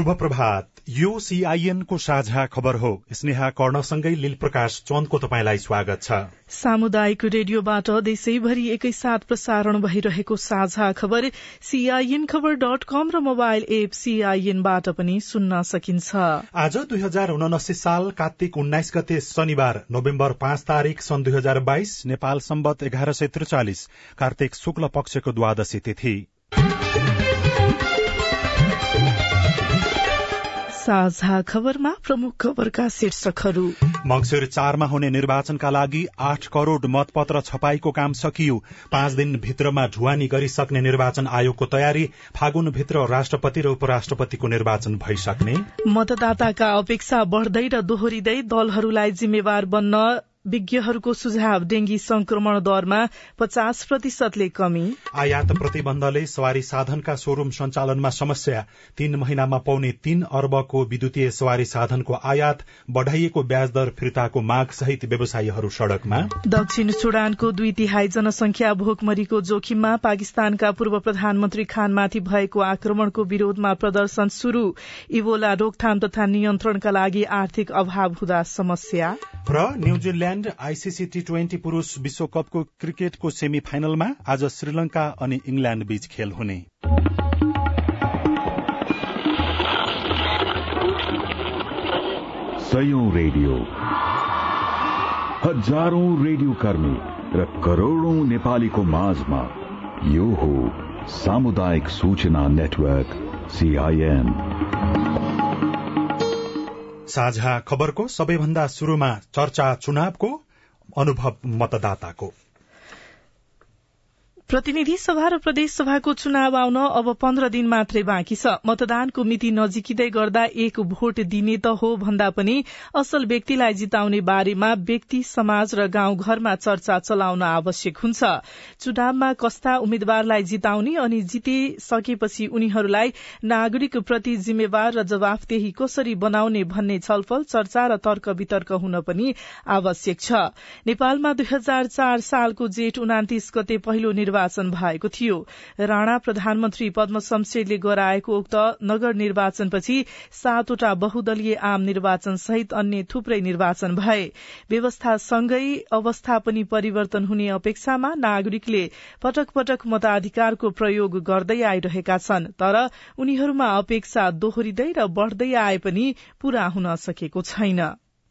शुभ प्रभात यो सीआईएन को साझा खबर हो। स्नेहा कर्णसँगै लील प्रकाश चन्दको तपाईँलाई स्वागत छ। सामुदायिक रेडियोबाट देशैभरि एकैसाथ प्रसारण भइरहेको साझा खबर सीआईएन खबर डट कम र मोबाइल एप सीआईएनबाट पनि सुन्न सकिन्छ। आज दुई हजार उनासी साल कार्तिक उन्नाइस गते शनिबार नोभेम्बर पाँच तारीक सन् दुई हजार बाइस नेपाल सम्बत एघार सय त्रिचालिस कार्तिक शुक्ल पक्षको द्वादशी तिथि। साझा खबरमा प्रमुख खबरका शीर्षकहरू। मंगिर चारमा हुने निर्वाचनका लागि आठ करोड़ मतपत्र छपाईको काम सकियो। पाँच दिनभित्रमा ढुवानी गरिसक्ने निर्वाचन आयोगको तयारी फागुनभित्र राष्ट्रपति र उपराष्ट्रपतिको निर्वाचन भइसक्ने। मतदाताका अपेक्षा बढ़दै र दोहोरिँदै दलहरूलाई जिम्मेवार बन्न विज्ञहरूको सुझाव डेंगी संक्रमण दरमा पचास प्रतिशतले कमी। आयात प्रतिबन्धले सवारी साधनका शोरूम सञ्चालनमा समस्या। तीन महिनामा पाउने तीन अर्बको विद्युतीय सवारी साधनको आयात बढ़ाइएको ब्याज दर फिर्ताको माग सहित व्यवसायीहरू सड़कमा। दक्षिण सुडानको दुई तिहाई जनसंख्या भोकमरीको जोखिममा पाकिस्तानका पूर्व प्रधानमन्त्री खानमाथि भएको आक्रमणको विरोधमा प्रदर्शन शुरू इबोला रोकथाम तथा नियन्त्रणका लागि आर्थिक अभाव हुँदा समस्या। र न्यूजील्याण्ड आईसीसी टी ट्वेन्टी पुरूष विश्वकपको क्रिकेटको सेमी फाइनलमा आज श्रीलंका अनि इंग्ल्याण्ड बीच खेल हुने। रेडियो। हजारौं रेडियो कर्मी र करोड़ौं नेपालीको माझमा यो हो सामुदायिक सूचना नेटवर्क सीआईएन साझा खबरको सबैभन्दा शुरूमा चर्चा चुनावको अनुभव मतदाताको। प्रतिनिधि सभा र प्रदेश सभाको चुनाव आउन अब पन्ध्र दिन मात्रै बाँकी छ। मतदानको मिति नजिकिँदै गर्दा एक भोट दिने त हो भन्दा पनि असल व्यक्तिलाई जिताउने बारेमा व्यक्ति समाज र गाउँघरमा चर्चा चलाउन आवश्यक हुन्छ। चुनावमा कस्ता उम्मेद्वारलाई जिताउने अनि जितिसकेपछि उनीहरूलाई नागरिक प्रति जिम्मेवार र जवाफदेही कसरी बनाउने भन्ने छलफल चर्चा र तर्क वितर्क हुन पनि आवश्यक छ। नेपालमा दुई हजार चार सालको जेठ उनातिस गते पहिलो निर्वाचन निर्वाचन भएको थियो। राणा प्रधानमन्त्री पद्म शमशेरले गराएको उक्त नगर निर्वाचनपछि सातवटा बहुदलीय आम निर्वाचन सहित अन्य थुप्रै निर्वाचन भए। व्यवस्थासँगै अवस्था पनि परिवर्तन हुने अपेक्षामा नागरिकले पटक पटक मताधिकारको प्रयोग गर्दै आइरहेका छन् तर उनीहरूमा अपेक्षा दोहोरिँदै र बढ़दै आए पनि पूरा हुन सकेको छैन।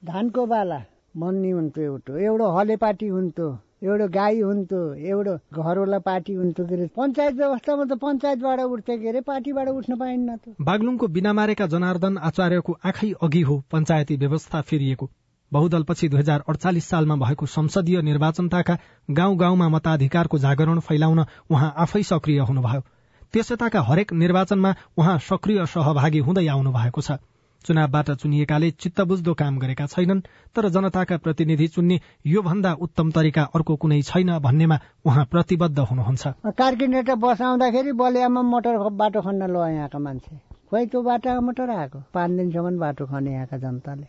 धानको बाला मन्नी हुन्थ्यो एउटा एउटा हले पार्टी हुन्थ्यो। एउटा गाई हुन्थ्यो एउटा घरवाला पार्टी हुन्थ्यो के अरे पञ्चायत व्यवस्थामा त पञ्चायतबाट उठ्थ्यो के अरे पार्टीबाट उठ्न पाइन्न बागलुङको बिना मारेका जनार्दन आचार्यको आँखै अघि हो पञ्चायती व्यवस्था फेरिएको। बहुदलपछि दुई हजार अडचालिस सालमा भएको संसदीय निर्वाचनताका गाउँ गाउँमा मताधिकारको जागरण फैलाउन उहाँ आफै सक्रिय हुनुभयो। त्यसयताका हरेक निर्वाचनमा उहाँ सक्रिय सहभागी हुँदै आउनु भएको छ। चुनावबाट चुनिएकाले चित्तबुझ्दो काम गरेका छैनन् तर जनताका प्रतिनिधि चुन्ने योभन्दा उत्तम तरिका अर्को कुनै छैन भन्नेमा उहाँ प्रतिबद्ध हुनुहुन्छ। कार्किनेटर बस आउँदाखेरि बलियामा मोटर बाटो खन्न लो यहाँका मान्छे। खोइ त्यो बाटोमा मोटर आएको। पाँच दिनसम्म बाटो खने यहाँका जनताले।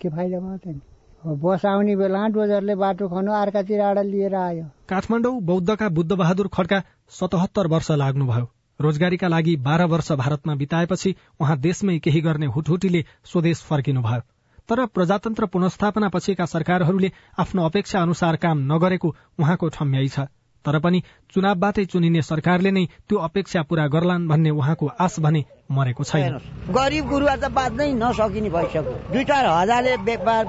के फाइदा भयो त बस आउने बेला डोजरले बाटो खन्यो अर्कातिर लिएर आयो। काठमाडौँ बौद्धका बुद्ध बहादुर खड्का सतहत्तर वर्ष लाग्नुभयो। रोजगारीका लागि बाह्र वर्ष भारतमा बिताएपछि उहाँ देशमै केही गर्ने हुटहुटीले स्वदेश फर्किनुभयो। तर प्रजातन्त्र पुनस्थापना पछिका सरकारहरूले आफ्नो अपेक्षा अनुसार काम नगरेको उहाँको ठम्याइ छ। तर पनि चुनावबाटै चुनिने सरकारले नै त्यो अपेक्षा पूरा गर्लान् भन्ने उहाँको आश भने मरेको छैन। गरिब गुरुवा त बाँच्नै नसकिने भइसक्यो। दुई चार हजारले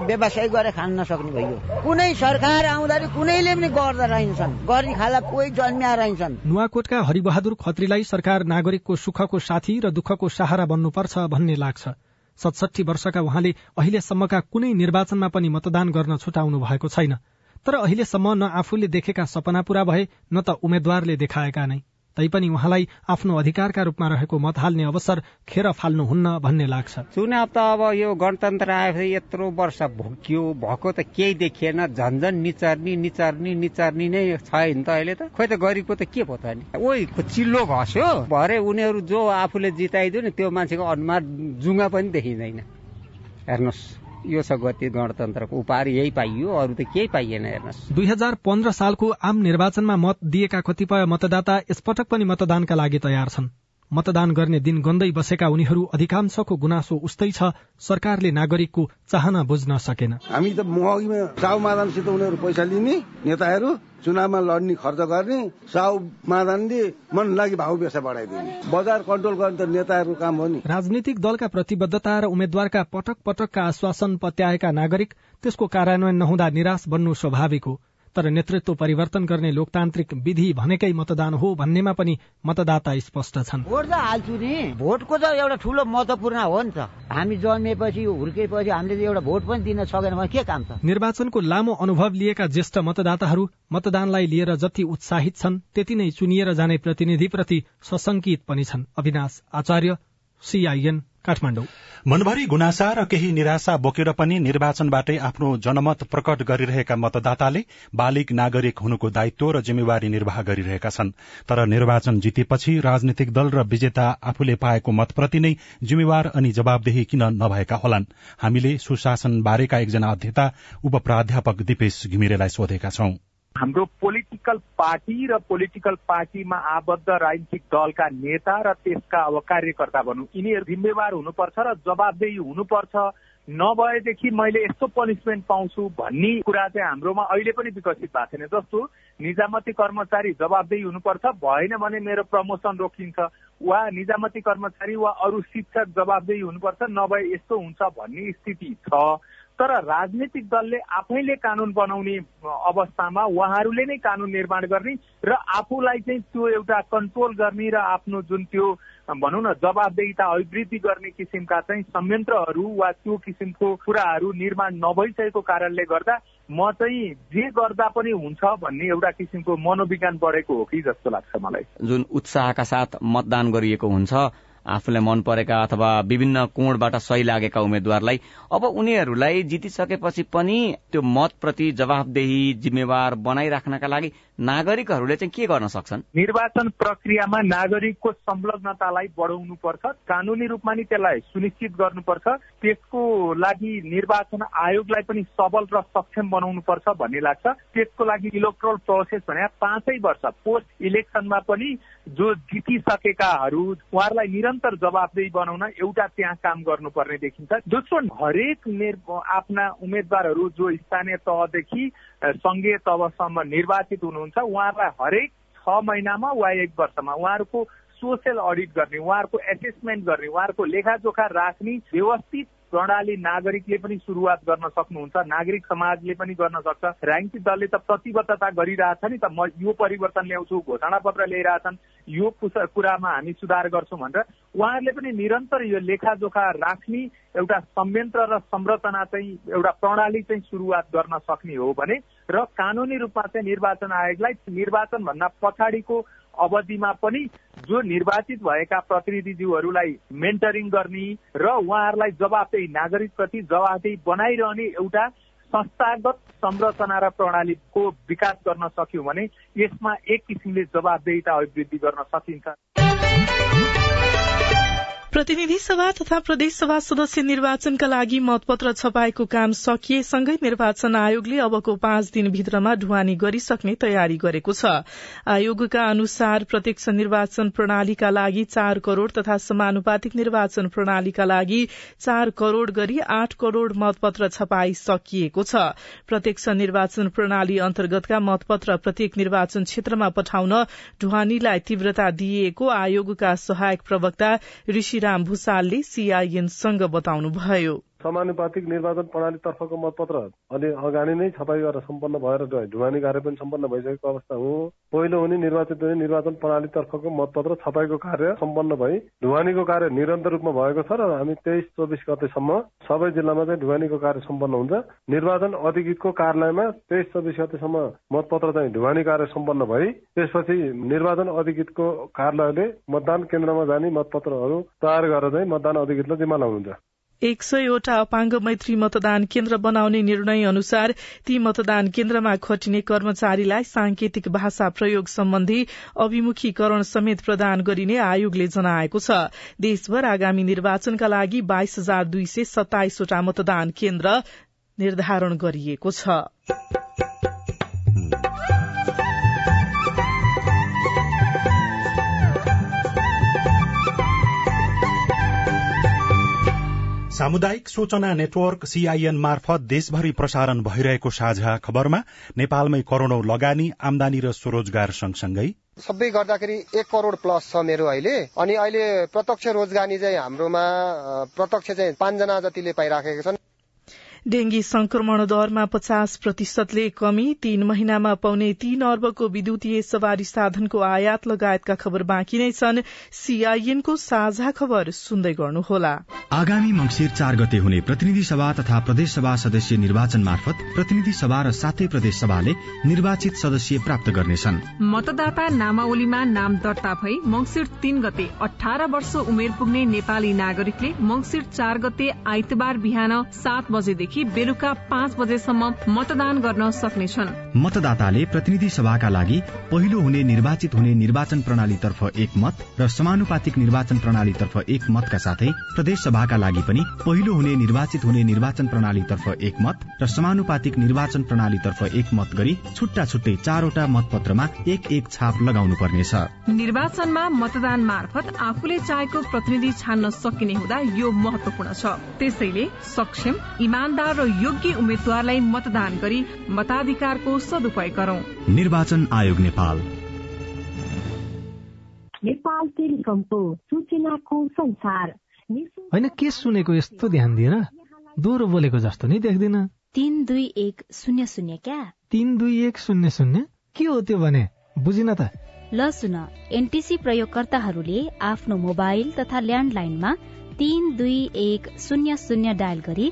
व्यवसाय गरेर खान नसक्ने भइयो। कुनै सरकार आउँदाखेरि कुनैले पनि गर्दा रहन्छन्। गरी खाला कोही जन्मिया रहन्छन्। नुवाकोटका हरिबहादुर खत्रीलाई सरकार नागरिकको सुखको साथी र दुःखको सहारा बन्नुपर्छ भन्ने लाग्छ। सतसठी वर्षका उहाँले अहिलेसम्मका कुनै निर्वाचनमा पनि मतदान गर्न छुटाउनु भएको छैन। तर अहिलेसम्म न आफूले देखेका सपना पूरा भए न त उम्मेद्वारले देखाएका नै। तैपनि उहाँलाई आफ्नो अधिकारका रूपमा रहेको मत हाल्ने अवसर खेर फाल्नुहुन्न भन्ने लाग्छ। चुनाव त अब यो गणतन्त्र आएपछि यत्रो वर्ष भोकियो भएको त केही देखिएन झन्झन निचर्नी निचर्नी निचर्नी नै छैन त अहिले त। खोइ त गरिबको त के पो त नि ओइ चिल्लो घस्यो भरे उनीहरू जो आफूले जिताइदियो नि त्यो मान्छेको अनुहार जुङ्गा पनि देखिँदैन। हेर्नुहोस्। यो छ गति गणतन्त्रको उपहार यही पाइयो अरू त केही पाइएन हेर्नुहोस्। दुई हजार पन्ध्र सालको आम निर्वाचनमा मत दिएका कतिपय मतदाता यसपटक पनि मतदानका लागि तयार छन्। मतदान गर्ने दिन गन्दै बसेका उनीहरू अधिकांशको गुनासो उस्तै छ। सरकारले नागरिकको चाहना बुझ्न सकेन। हामी त महँगीमा मादानसित उनीहरू पैसा लिने नेताहरू चुनावमा लड्ने खर्च गर्ने साउ मादानले मन लागि भाउ बेसा बढाइदिने। बजार कन्ट्रोल गर्ने त नेताहरूको काम हो नि। राजनीतिक दलका प्रतिबद्धता र उम्मेद्वारका पटक पटकका आश्वासन पत्याएका नागरिक त्यसको कार्यान्वयन नहुँदा निराश बन्नु स्वाभाविक हो। तर नेतृत्व परिवर्तन गर्ने लोकतान्त्रिक विधि भनेकै मतदान हो भन्नेमा पनि मतदाता स्पष्ट छन्। भोट त हाल्छु नि। भोटको त एउटा ठुलो महत्वपूर्ण हो नि त। हामी जन्मेपछि हुर्केपछि हामीले त एउटा भोट पनि दिन सकेन भने के काम छ? निर्वाचनको लामो अनुभव लिएका ज्येष्ठ मतदाताहरू मतदानलाई लिएर जति उत्साहित छन् त्यति नै चुनिएर जाने प्रतिनिधिप्रति सशंकित पनि छन्। अविनाश आचार्य सीआईएन काठमाडौँ। मनभरि गुनासा र केही निराशा बोकेर पनि निर्वाचनबाटै आफ्नो जनमत प्रकट गरिरहेका मतदाताले बालिक नागरिक हुनुको दायित्व र जिम्मेवारी निर्वाह गरिरहेका छन्। तर निर्वाचन जितेपछि राजनीतिक दल र विजेता आफूले पाएको मतप्रति नै जिम्मेवार अनि जवाबदेही किन नभएका होलान्? हामीले सुशासन बारेका एकजना अध्येता उप प्राध्यापक दिपेश घिमिरेलाई सोधेका छौं। हाम्रो पोलिटिकल पार्टी र पोलिटिकल पार्टीमा आबद्ध राजनीतिक दलका नेता र त्यसका अब कार्यकर्ता भनौँ यिनीहरू जिम्मेवार हुनुपर्छ र जवाबदेही हुनुपर्छ। नभएदेखि मैले यस्तो पनिसमेन्ट पाउँछु भन्ने कुरा चाहिँ हाम्रोमा अहिले पनि विकसित भएको छैन। जस्तो निजामती कर्मचारी जवाबदेही हुनुपर्छ भएन भने मेरो प्रमोसन रोकिन्छ। वा निजामती कर्मचारी वा अरू शिक्षक जवाबदेही हुनुपर्छ नभए यस्तो हुन्छ भन्ने स्थिति छ। तर राजनीतिक दलले आफैले कानून बनाउने अवस्थामा उहाँहरूले नै कानून निर्माण गर्ने र आफूलाई चाहिँ त्यो एउटा कन्ट्रोल गर्ने र आफ्नो जुन त्यो भनौँ न जवाबदेहिता अभिवृद्धि गर्ने किसिमका चाहिँ संयन्त्रहरू वा त्यो किसिमको कुराहरू निर्माण नभइसकेको कारणले गर्दा म चाहिँ जे गर्दा पनि हुन्छ भन्ने एउटा किसिमको मनोविज्ञान बढेको हो कि जस्तो लाग्छ मलाई। जुन उत्साहका साथ मतदान गरिएको हुन्छ आफूलाई मन परेका अथवा विभिन्न कोणबाट सही लागेका उम्मेद्वारलाई अब उनीहरूलाई जितिसकेपछि पनि त्यो मतप्रति जवाबदेही जिम्मेवार बनाइराख्नका लागि नागरिकहरूले चाहिँ के गर्न सक्छन्? निर्वाचन प्रक्रियामा नागरिकको संलग्नतालाई बढाउनु पर्छ कानूनी रूपमा नि त्यसलाई सुनिश्चित गर्नुपर्छ त्यसको लागि निर्वाचन आयोगलाई पनि सबल र सक्षम बनाउनु पर्छ भन्ने लाग्छ। त्यसको लागि इलेक्ट्रोल प्रोसेस भने पाँचै वर्ष पोस्ट इलेक्सनमा पनि जो जितिसकेकाहरू उहाँहरूलाई निरन्तर जवाबदेही बनाउन एउटा त्यहाँ काम गर्नुपर्ने देखिन्छ। दोस्रो हरेक आफ्ना उम्मेद्वारहरू जो स्थानीय तहदेखि सङ्घीय तहसम्म निर्वाचित हुनुहुन्छ। उहाँहरूलाई हरेक छ महिनामा वा एक वर्षमा उहाँहरूको सोसियल अडिट गर्ने उहाँहरूको एसेसमेन्ट गर्ने उहाँहरूको लेखाजोखा राख्ने व्यवस्थित प्रणाली नागरिकले पनि सुरुवात गर्न सक्नुहुन्छ नागरिक समाजले पनि गर्न सक्छ। राजनीतिक दलले त प्रतिबद्धता गरिरहेछ नि त। म यो परिवर्तन ल्याउँछु घोषणा पत्र ल्याइरहेछन् यो कुरामा हामी सुधार गर्छौँ भनेर। उहाँहरूले पनि निरन्तर यो लेखाजोखा राख्ने एउटा संयन्त्र र संरचना चाहिँ एउटा प्रणाली चाहिँ सुरुवात गर्न सक्ने हो भने र कानुनी रूपमा चाहिँ निर्वाचन आयोगलाई निर्वाचन भन्दा पछाडिको अवधिमा पनि जो निर्वाचित भएका प्रतिनिधिज्यूहरूलाई मेन्टरिङ गर्ने र उहाँहरूलाई जवाबदेही नागरिकप्रति जवाबदेही बनाइरहने एउटा संस्थागत संरचना र प्रणालीको विकास गर्न सक्यौँ भने यसमा एक किसिमले जवाबदेहिता अभिवृद्धि गर्न सकिन्छ। प्रतिनिधि सभा तथा प्रदेश सभा सदस्य निर्वाचनका लागि मतपत्र छपाएको काम सकिएसँगै निर्वाचन आयोगले अबको पाँच दिनभित्रमा ढुवानी गरिसक्ने तयारी गरेको छ। आयोगका अनुसार प्रत्यक्ष निर्वाचन प्रणालीका लागि चार करोड़ तथा समानुपातिक निर्वाचन प्रणालीका लागि चार करोड़ गरी आठ करोड़ मतपत्र छपाई सकिएको छ। प्रत्यक्ष निर्वाचन प्रणाली अन्तर्गतका मतपत्र प्रत्येक निर्वाचन क्षेत्रमा पठाउन ढुवानीलाई तीव्रता दिइएको आयोगका सहायक प्रवक्ता ऋषि राम भूषालले सीआईएनसँग बताउनुभयो। समानुपातिक निर्वाचन प्रणालीतर्फको मतपत्र अलि अगाडि नै छपाई गरेर सम्पन्न भएर ढुवानी कार्य पनि सम्पन्न भइसकेको अवस्था हो। पहिलो हुने निर्वाचित हुने निर्वाचन प्रणालीतर्फको मतपत्र छपाईको कार्य सम्पन्न भई ढुवानीको कार्य निरन्तर रूपमा भएको छ र हामी तेइस चौबिस गतेसम्म सबै जिल्लामा चाहिँ ढुवानीको कार्य सम्पन्न हुन्छ। निर्वाचन अधिकृतको कार्यालयमा तेइस चौबिस गतेसम्म मतपत्र चाहिँ ढुवानी कार्य सम्पन्न भई त्यसपछि निर्वाचन अधिकृतको कार्यालयले मतदान केन्द्रमा जाने मतपत्रहरू तयार गरेर चाहिँ मतदान अधिकृतलाई जिम्मा लाउनुहुन्छ। एक सयवटा अपाङ्ग मैत्री मतदान केन्द्र बनाउने निर्णय अनुसार ती मतदान केन्द्रमा खटिने कर्मचारीलाई सांकेतिक भाषा प्रयोग सम्बन्धी अभिमुखीकरण समेत प्रदान गरिने आयोगले जनाएको छ। देशभर आगामी निर्वाचनका लागि बाइस हजार दुई सय सत्ताइसवटा मतदान केन्द्र निर्धारण गरिएको छ। सामुदायिक सूचना नेटवर्क सीआईएन मार्फत देशभरि प्रसारण भइरहेको साझा खबरमा नेपालमै करोड़ौं लगानी आमदानी र स्वरोजगार सँगसँगै। सबै गर्दाखेरि एक करोड प्लस छ मेरो अहिले। अनि अहिले प्रत्यक्ष रोजगारी चाहिँ हाम्रोमा प्रत्यक्ष चाहिँ पाँचजना जतिले पाइराखेका छन्। डेंगी संक्रमण दरमा पचास प्रतिशतले कमी तीन महिनामा पाउने तीन अर्बको विद्युतीय सवारी साधनको आयात लगायतका खबर बाँकी नै छन्। सीआईएनको साझा खबर सुन्दै गर्नुहोला। आगामी मंगिर चार गते हुने प्रतिनिधि सभा तथा प्रदेश सभा सदस्य निर्वाचन मार्फत प्रतिनिधि सभा र सातै प्रदेश सभाले निर्वाचित सदस्य प्राप्त गर्नेछन्। मतदाता नामावलीमा नाम दर्ता भई मंगिर तीन गते अठार वर्ष उमेर पुग्ने नेपाली नागरिकले मंगिर चार गते आइतबार बिहान सात बजेदेखि बजेदेखि बेलुका पाँच बजेसम्म मतदान गर्न सक्नेछन्। मतदाताले प्रतिनिधि सभाका लागि पहिलो हुने निर्वाचित हुने निर्वाचन प्रणालीतर्फ एक मत र समानुपातिक निर्वाचन प्रणालीतर्फ एक मतका साथै प्रदेश सभाका लागि पनि पहिलो हुने निर्वाचित हुने निर्वाचन प्रणालीतर्फ एक मत र समानुपातिक निर्वाचन प्रणालीतर्फ एक मत गरी छुट्टा छुट्टै चारवटा मतपत्रमा एक एक छाप लगाउनु पर्नेछ निर्वाचनमा मतदान मार्फत आफूले चाहेको प्रतिनिधि छान्न सकिने हुँदा यो महत्वपूर्ण छ। त्यसैले सक्षम इमान्दार र योग्य उम्मेद्वारलाई मतदान गरी मताधिकारको सदुपयोग गरौं। निर्वाचन आयोग नेपाल। नेपाल टेलिकमको सूचनाको संसार। होइन के सुनेको यस्तो ध्यान दिएर दोहोरो बोलेको जस्तो नै देख्दिन। तिन दुई एक शून्य शून्य क्या? तिन दुई एक शून्य शून्य? के हो त्यो भने? बुझिन त। ल सुन एनटिसी प्रयोगकर्ताहरूले आफ्नो मोबाइल तथा ल्यान्डलाइनमा तीन दुई एक शून्य शून्य डायल गरी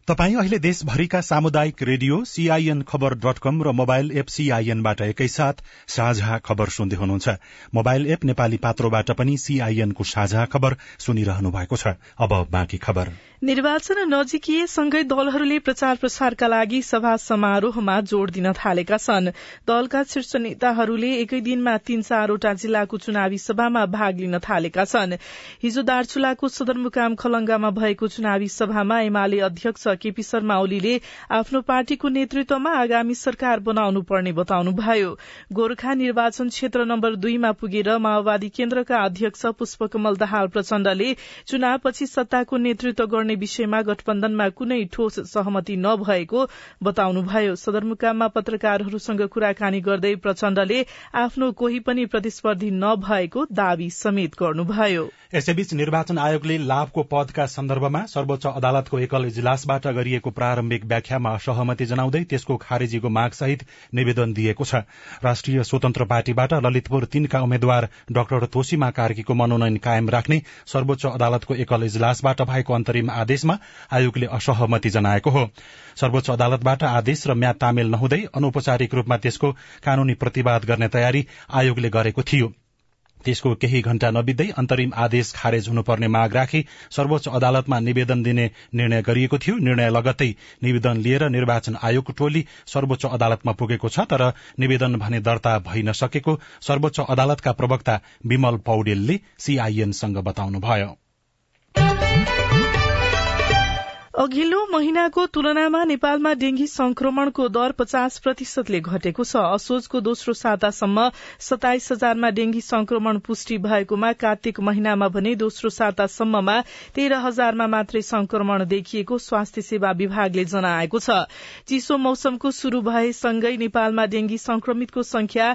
तपाई अहिले देशभरिका सामुदायिक radio CIN Khabar dot com र मोबाइल एप सीआईएनबाट एकैसाथ साझा खबर सुन्दै हुनुहुन्छ। मोबाइल एप नेपाली पात्रोबाट पनि सीआईएनको साझा खबर सुनिरहनु भएको छ। अब बाँकी खबर। निर्वाचन नजिकिए सँगै दलहरूले प्रचार प्रसारका लागि सभा समारोहमा जोड़ दिन थालेका छन्। दलका शीर्ष नेताहरूले एकै दिनमा तीन चारवटा जिल्लाको चुनावी सभामा भाग लिन थालेका छन्। हिजो दार्चुलाको सदरमुकाम खलंगामा भएको चुनावी सभामा एमाले अध्यक्ष केपी शर्मा ओलीले आफ्नो पार्टीको नेतृत्वमा आगामी सरकार बनाउनु पर्ने बताउनुभयो। गोर्खा निर्वाचन क्षेत्र नम्बर दुईमा पुगेर माओवादी केन्द्रका अध्यक्ष पुष्पकमल दाहाल प्रचण्डले चुनावपछि सत्ताको नेतृत्व गर्ने विषयमा गठबन्धनमा कुनै ठोस सहमति नभएको बताउनुभयो। सदरमुकाममा पत्रकारहरूसँग कुराकानी गर्दै प्रचण्डले आफ्नो कोही पनि प्रतिस्पर्धी नभएको दावी समेत गर्नुभयो। यसैबीच निर्वाचन आयोगले लाभको पदका सन्दर्भमा सर्वोच्च अदालतको एकल इजलासबाट गरिएको प्रारम्भिक व्याख्यामा असहमति जनाउँदै त्यसको खारेजीको माग सहित निवेदन दिएको छ। राष्ट्रिय स्वतन्त्र पार्टीबाट ललितपुर तीनका उम्मेद्वार डाक्टर तोसीमा कार्कीको मनोनयन कायम राख्ने सर्वोच्च अदालतको एकल इजलासबाट भएको अन्तरिम आदेशमा आयोगले असहमति जनाएको हो। सर्वोच्च अदालतबाट आदेश र म्याद तामेल नहुँदै अनौपचारिक रूपमा त्यसको कानूनी प्रतिवाद गर्ने तयारी आयोगले गरेको थियो। त्यसको केही घण्टा नबित्दै अन्तरिम आदेश खारेज हुनुपर्ने माग राखी सर्वोच्च अदालतमा निवेदन दिने निर्णय गरिएको थियो। निर्णय लगत्तै निवेदन लिएर निर्वाचन आयोगको टोली सर्वोच्च अदालतमा पुगेको छ तर निवेदन भने दर्ता भइ नसकेको सर्वोच्च अदालतका प्रवक्ता विमल पौडेलले सीआईएनसँग बताउनुभयो। अघिल्लो महिनाको तुलनामा नेपालमा डेंगी संक्रमणको दर पचास प्रतिशतले घटेको छ। असोजको दोस्रो सातासम्म सताइस हजारमा डेंगी संक्रमण पुष्टि भएकोमा कार्तिक महिनामा भने दोस्रो सातासम्ममा तेह्र हजारमा मात्रै संक्रमण देखिएको स्वास्थ्य सेवा विभागले जनाएको छ। चिसो मौसमको शुरू भएसँगै नेपालमा डेंगी संक्रमितको संख्या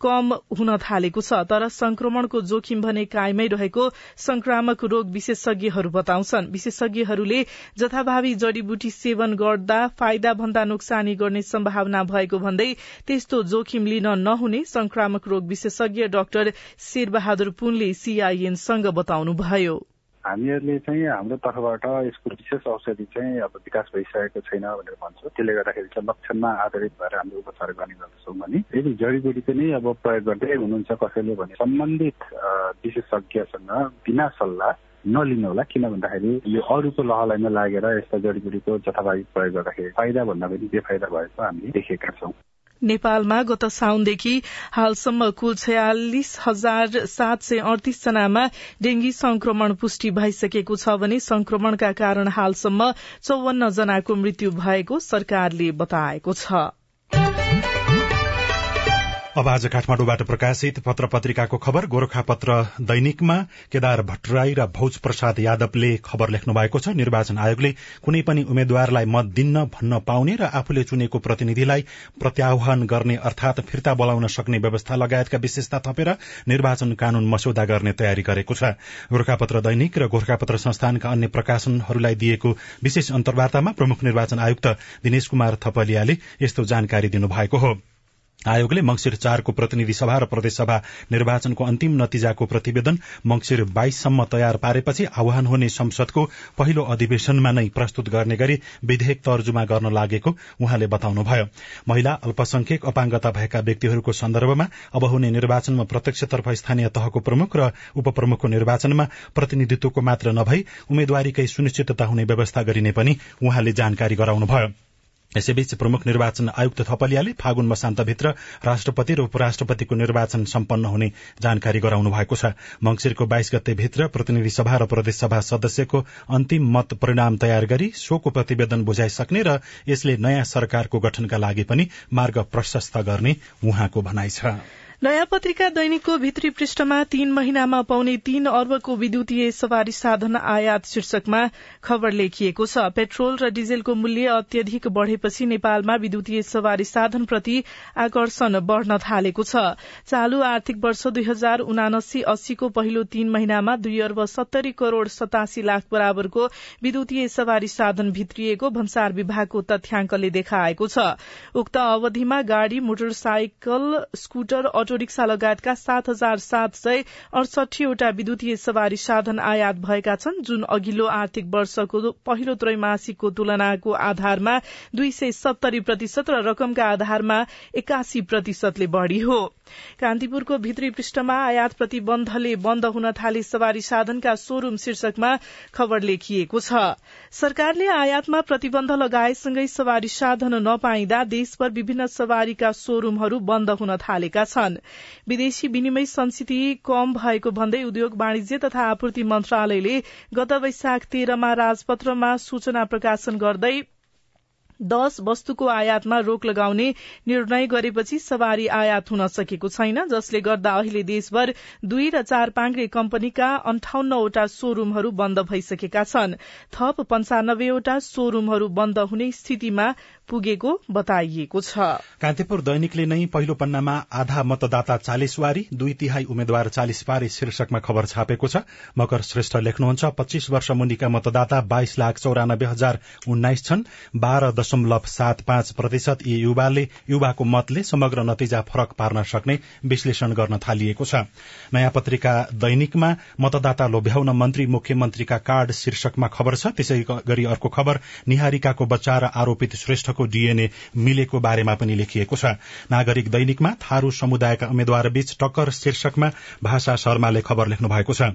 कम हुन थालेको छ तर संक्रमणको जोखिम भने कायमै रहेको संक्रामक रोग विशेषज्ञहरू बताउँछन्। विशेषज्ञहरूले जथाभावी जड़ीबुटी सेवन गर्दा फाइदा भन्दा नोक्सानी गर्ने सम्भावना भएको भन्दै त्यस्तो जोखिम लिन नहुने संक्रामक रोग विशेषज्ञ डाक्टर शेरबहादुर पुनले सीआईएनसँग बताउनुभयो। हामीहरूले चाहिँ हाम्रो तर्फबाट यसको विशेष औषधि चाहिँ अब विकास भइसकेको छैन भनेर भन्छौँ। त्यसले गर्दाखेरि चाहिँ लक्षणमा आधारित भएर हामीले उपचार गर्ने गर्दछौँ भने यदि जडीबुटी पनि अब प्रयोग गर्दै हुनुहुन्छ कसैले भने सम्बन्धित विशेषज्ञसँग बिना सल्लाह नलिनु होला किन भन्दाखेरि यो अरूको लहलाइमा लागेर यस्ता जडीबुटीको जथाभावी प्रयोग गर्दाखेरि फाइदा भन्दा पनि बेफाइदा भएको हामीले देखेका छौँ। नेपालमा गत साउनदेखि हालसम्म कुल छयालिस हजार सात सय अडतिस जनामा डेंगी संक्रमण पुष्टि भइसकेको छ भने संक्रमणका कारण हालसम्म चौवन्न जनाको मृत्यु भएको सरकारले बताएको छ। अब आज काठमाडौँबाट प्रकाशित पत्र पत्रिकाको खबर गोर्खापत्र दैनिकमा केदार भट्टराई र भौज प्रसाद यादवले खबर लेख्नु भएको छ। निर्वाचन आयोगले कुनै पनि उम्मेद्वारलाई मत दिन्न भन्न पाउने र आफूले चुनेको प्रतिनिधिलाई प्रत्याह्वान गर्ने अर्थात फिर्ता बोलाउन सक्ने व्यवस्था लगायतका विशेषता थपेर निर्वाचन कानून मस्यौदा गर्ने तयारी गरेको छ। गोर्खापत्र दैनिक र गोर्खापत्र संस्थानका अन्य प्रकाशनहरूलाई दिएको विशेष अन्तर्वार्तामा प्रमुख निर्वाचन आयुक्त दिनेश कुमार थपलियाले यस्तो जानकारी दिनुभएको हो। आयोगले मंगिर चारको प्रतिनिधि सभा र प्रदेशसभा निर्वाचनको अन्तिम नतिजाको प्रतिवेदन मंगिर बाइससम्म तयार पारेपछि आह्वान हुने संसदको पहिलो अधिवेशनमा नै प्रस्तुत गर्ने गरी विधेयक तर्जुमा गर्न लागेको उहाँले बताउनुभयो। महिला अल्पसंख्यक अपाङ्गता भएका व्यक्तिहरूको सन्दर्भमा अब हुने निर्वाचनमा प्रत्यक्षतर्फ स्थानीय तहको प्रमुख र उपप्रमुखको निर्वाचनमा प्रतिनिधित्वको मात्र नभई उम्मेद्वारीकै सुनिश्चितता हुने व्यवस्था गरिने पनि उहाँले जानकारी गराउनुभयो। यसैबीच प्रमुख निर्वाचन आयुक्त थपलियाले फागुन मसान्तभित्र राष्ट्रपति र उपराष्ट्रपतिको निर्वाचन सम्पन्न हुने जानकारी गराउनु भएको छ। मंगिरको बाइस गते भित्र प्रतिनिधि सभा र प्रदेशसभा सदस्यको अन्तिम मत परिणाम तयार गरी शोको प्रतिवेदन बुझाइसक्ने र यसले नयाँ सरकारको गठनका लागि पनि मार्ग प्रशस्त गर्ने उहाँको भनाइ छ। नयाँ पत्रिका दैनिकको भित्री पृष्ठमा तीन महिनामा पाउने तीन अर्बको विद्युतीय सवारी साधन आयात शीर्षकमा खबर लेखिएको छ। पेट्रोल र डिजेलको मूल्य अत्यधिक बढ़ेपछि नेपालमा विद्युतीय सवारी साधनप्रति आकर्षण बढ़न थालेको छ। चालू आर्थिक वर्ष दुई हजार उनासी अस्सीको पहिलो तीन महिनामा दुई अर्ब सत्तरी करोड़ सतासी लाख बराबरको विद्युतीय सवारी साधन भित्रिएको भन्सार विभागको तथ्याङ्कले देखाएको छ। उक्त अवधिमा गाड़ी मोटरसाइकल स्कूटर अटो रिक्सा लगायतका सात हजार सात सय अडसठीवटा विद्युतीय सवारी साधन आयात भएका छन् जुन अघिल्लो आर्थिक वर्षको पहिलो त्रैमासिकको तुलनाको आधारमा दुई सय सत्तरी प्रतिशत र रकमका आधारमा एकासी प्रतिशतले बढ़ी हो। कान्तिपुरको भित्री पृष्ठमा आयात प्रतिबन्धले बन्द हुन थाले सवारी साधनका शोरूम शीर्षकमा खबर लेखिएको छ। सरकारले आयातमा प्रतिबन्ध लगाएसँगै सवारी साधन नपाइँदा देशभर विभिन्न सवारीका शोरूमहरू बन्द हुन थालेका छन्। विदेशी विनिमय संस्थिति कम भएको भन्दै उद्योग वाणिज्य तथा आपूर्ति मन्त्रालयले गत वैशाख तेह्रमा राजपत्रमा सूचना प्रकाशन गर्दै दश वस्तुको आयातमा रोक लगाउने निर्णय गरेपछि सवारी आयात हुन सकेको छैन जसले गर्दा अहिले देशभर दुई र चार पाङ्ग्रे कम्पनीका अन्ठाउन्नवटा शोरूमहरू बन्द भइसकेका छन्। थप पञ्चानब्बेवटा शोरूमहरू बन्द हुने स्थितिमा पुगेको बताइएको छ। कान्तिपुर दैनिकले नै पहिलो पन्नामा आधा मतदाता चालिस वारी दुई तिहाई उम्मेद्वार चालिस पारी शीर्षकमा खबर छापेको छ। मकर श्रेष्ठ लेख्नुहुन्छ पच्चीस वर्ष मुनिका मतदाता बाइस लाख चौरानब्बे हजार उन्नाइस छन्। बाह्र दशमलव सात पाँच प्रतिशत यी युवाले युवाको मतले समग्र नतिजा फरक पार्न सक्ने विश्लेषण गर्न थालिएको छ। नयाँ पत्रिका दैनिकमा मतदाता लोभ्याउन मन्त्री मुख्यमन्त्रीका कार्ड शीर्षकमा खबर छ। त्यसै गरी अर्को खबर निहारिकाको बच्चा र आरोपित श्रेष्ठ को डीएनए मिलेको बारेमा पनि लेखिएको छ। नागरिक दैनिकमा थारू समुदायका उम्मेद्वारबीच टक्कर शीर्षकमा भाषा शर्माले खबर लेख्नु भएको छ।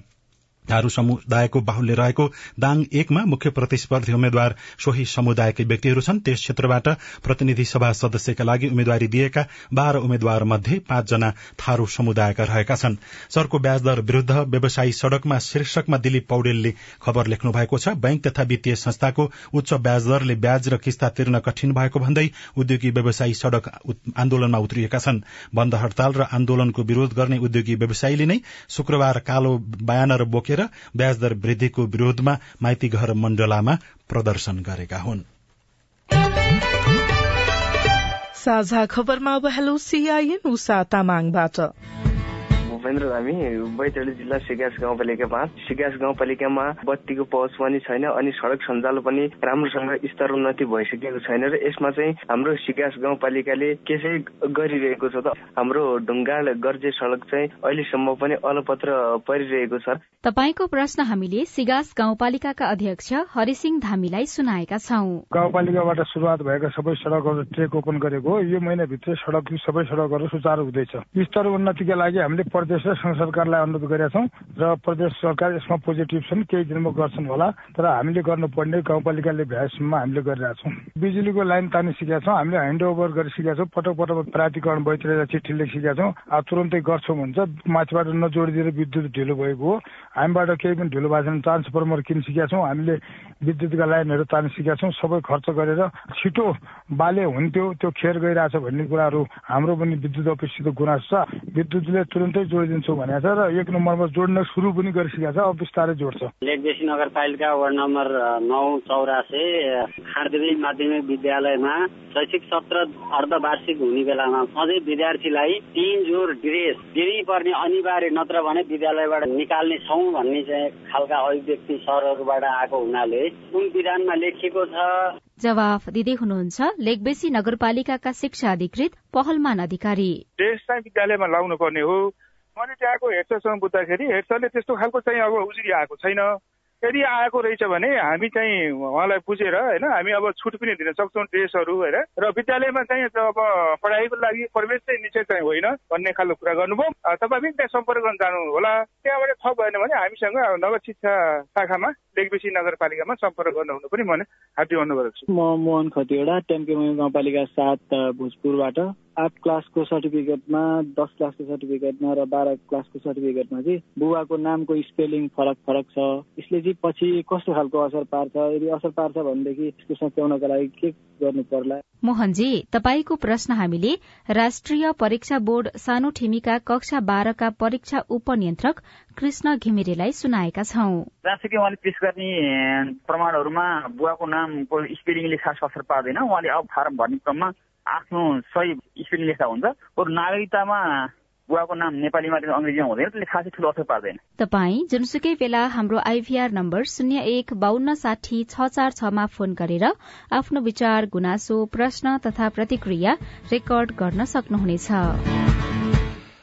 थारू समुदायको बाहुल्य रहेको दाङ एकमा मुख्य प्रतिस्पर्धी उम्मेद्वार सोही समुदायकै व्यक्तिहरू छन्। त्यस क्षेत्रबाट प्रतिनिधि सभा सदस्यका लागि उम्मेद्वारी दिएका बाह्र उम्मेद्वार मध्ये पाँचजना थारू समुदायका रहेका छन्। सरको ब्याज दर विरूद्ध व्यवसायी सड़कमा शीर्षकमा दिलीप पौडेलले खबर लेख्नु भएको छ। बैंक तथा वित्तीय संस्थाको उच्च ब्याज दरले ब्याज र किस्ता तिर्न कठिन भएको भन्दै उद्योगी व्यवसायी सड़क आन्दोलनमा उत्रिएका छन्। बन्द हड़ताल र आन्दोलनको विरोध गर्ने उद्योगी व्यवसायीले नै शुक्रबार कालो बयानर बोकेर ब्याज दर वृद्धिको विरोधमा माइती घर मण्डलामा प्रदर्शन गरेका हुन्। साझा खबरमा अब हेलो सीआईएन उषा तामाङबाट। भूपेन्द्र धामी बैतडी जिल्ला सिगास गाउँपालिका पाँच। सिगास गाउँपालिकामा बत्तीको पहुँच पनि छैन अनि सड़क सञ्जाल पनि राम्रोसँग स्तर उन्नति भइसकेको छैन र यसमा चाहिँ हाम्रो सिगास गाउँपालिकाले के चाहिँ गरिरहेको छ त? हाम्रो ढुङ्गा गर्जे सड़क चाहिँ अहिलेसम्म पनि अलपत्र परिरहेको छ। तपाईँको प्रश्न हामीले सिगास गाउँपालिकाका अध्यक्ष हरिसिंह धामीलाई सुनाएका छौं। गाउँपालिकाबाट शुरूआत भएका सबै सड़कहरू ट्रेक ओपन गरेको यो महिनाभित्र सड़क सबै सड़कहरू सुचारू हुँदैछ। स्तर उन्नतिका लागि हामीले प्रदेश र संघ सरकारलाई अनुरोध गरेका छौँ र प्रदेश सरकार यसमा पोजिटिभ छन् केही दिनमा गर्छन् होला तर हामीले गर्नुपर्ने गाउँपालिकाले भ्याएसम्म हामीले गरिरहेका छौँ। बिजुलीको लाइन तान्नु सिकेका छौँ हामीले ह्यान्ड ओभर गरिसकेका छौँ पटक पटक प्राधिकरण भइतिर चिठी लेखिसकेका छौँ अब तुरन्तै गर्छौँ भन्छ माथिबाट नजोडिदिएर विद्युत ढिलो भएको हो। हामीबाट केही पनि ढिलो भएको छैन ट्रान्सफर्मर किनिसकेका छौँ हामीले विद्युतका लाइनहरू तान्नु सिकेका छौँ सबै खर्च गरेर छिटो बाले हुन्थ्यो त्यो खेर गइरहेछ भन्ने कुराहरू हाम्रो पनि विद्युत अफिससित गुनासो छ। विद्युतले तुरन्तै जोडिदिन्छौँ भनेको छ र एक नम्बरमा जोड्न सुरु पनि गरिसकेको छ अब बिस्तारै जोड्छ। लेकबेसी नगरपालिका वार्ड नम्बर नौ चौरासे खारदेवी माध्यमिक विद्यालयमा शैक्षिक सत्र अर्धवार्षिक हुने बेलामा अझै विद्यार्थीलाई तीन जोर ड्रेस दिनै अनिवार्य नत्र भने विद्यालयबाट निकाल्ने छौँ भन्ने चाहिँ खालका अभिव्यक्ति सरहरूबाट आएको हुनाले कुन विधानमा लेखिएको छ? जवाफ दिँदै हुनुहुन्छ लेकबेसी नगरपालिकाका शिक्षा अधिकृत पहलमान अधिकारी। ड्रेस चाहिँ विद्यालयमा लाउनु पर्ने हो। मैले त्यहाँको हेड सरसँग बुझ्दाखेरि हेड सरले त्यस्तो खालको चाहिँ अब उजुरी आएको छैन। यदि आएको रहेछ भने हामी चाहिँ उहाँलाई बुझेर होइन हामी अब छुट पनि दिन सक्छौँ ड्रेसहरू होइन। र विद्यालयमा चाहिँ अब पढाइको लागि प्रवेश चाहिँ निश्चय चाहिँ होइन भन्ने खालको कुरा गर्नुभयो। तपाईँ पनि त्यहाँ सम्पर्क गर्न जानु होला त्यहाँबाट थप भएन भने हामीसँग नगर शिक्षा शाखामा लेखबेसी नगरपालिकामा सम्पर्क गर्नु हुनु पनि मैले हार्दिक अनुरोध गर्छु म मोहन खतिवडा टेम्केमा गाउँपालिका सात भोजपुरबाट। आठ क्लासको सर्टिफिकेटमा दस क्लासको सर्टिफिकेटमा र बाह्र क्लासको सर्टिफिकेटमा चाहिँ बुवाको नामको स्पेलिङ फरक फरक छ। यसले चाहिँ पछि कस्तो खालको असर पार्छ यदि असर पार्छ भनेदेखि यसको सच्याउनको लागि के गर्नु पर्ला? मोहनजी तपाईँको प्रश्न हामीले राष्ट्रिय परीक्षा बोर्ड सानो ठिमीका कक्षा बाह्रका परीक्षा उपनियन्त्रक कृष्ण घिमिरेलाई सुनाएका छौं। राष्ट्रिय उहाँले पेश गर्ने प्रमाणहरूमा बुवाको नामको स्पेलिङले खास असर पार्दैन। उहाँले अब फारम भर्ने क्रममा आफ्नो सही स्पेलिङ लेख्दा हुन्छ। बरु नागरिकतामा बुवाको नाम नेपालीमा अङ्ग्रेजीमा हुँदैन त्यसले खासै ठुलो असर पार्दैन। तपाईँ जुनसुकै बेला हाम्रो आइभीआर नम्बर शून्य एक बान्न साठी छ चार छमा फोन गरेर आफ्नो विचार गुनासो प्रश्न तथा प्रतिक्रिया रेकर्ड गर्न सक्नुहुनेछ।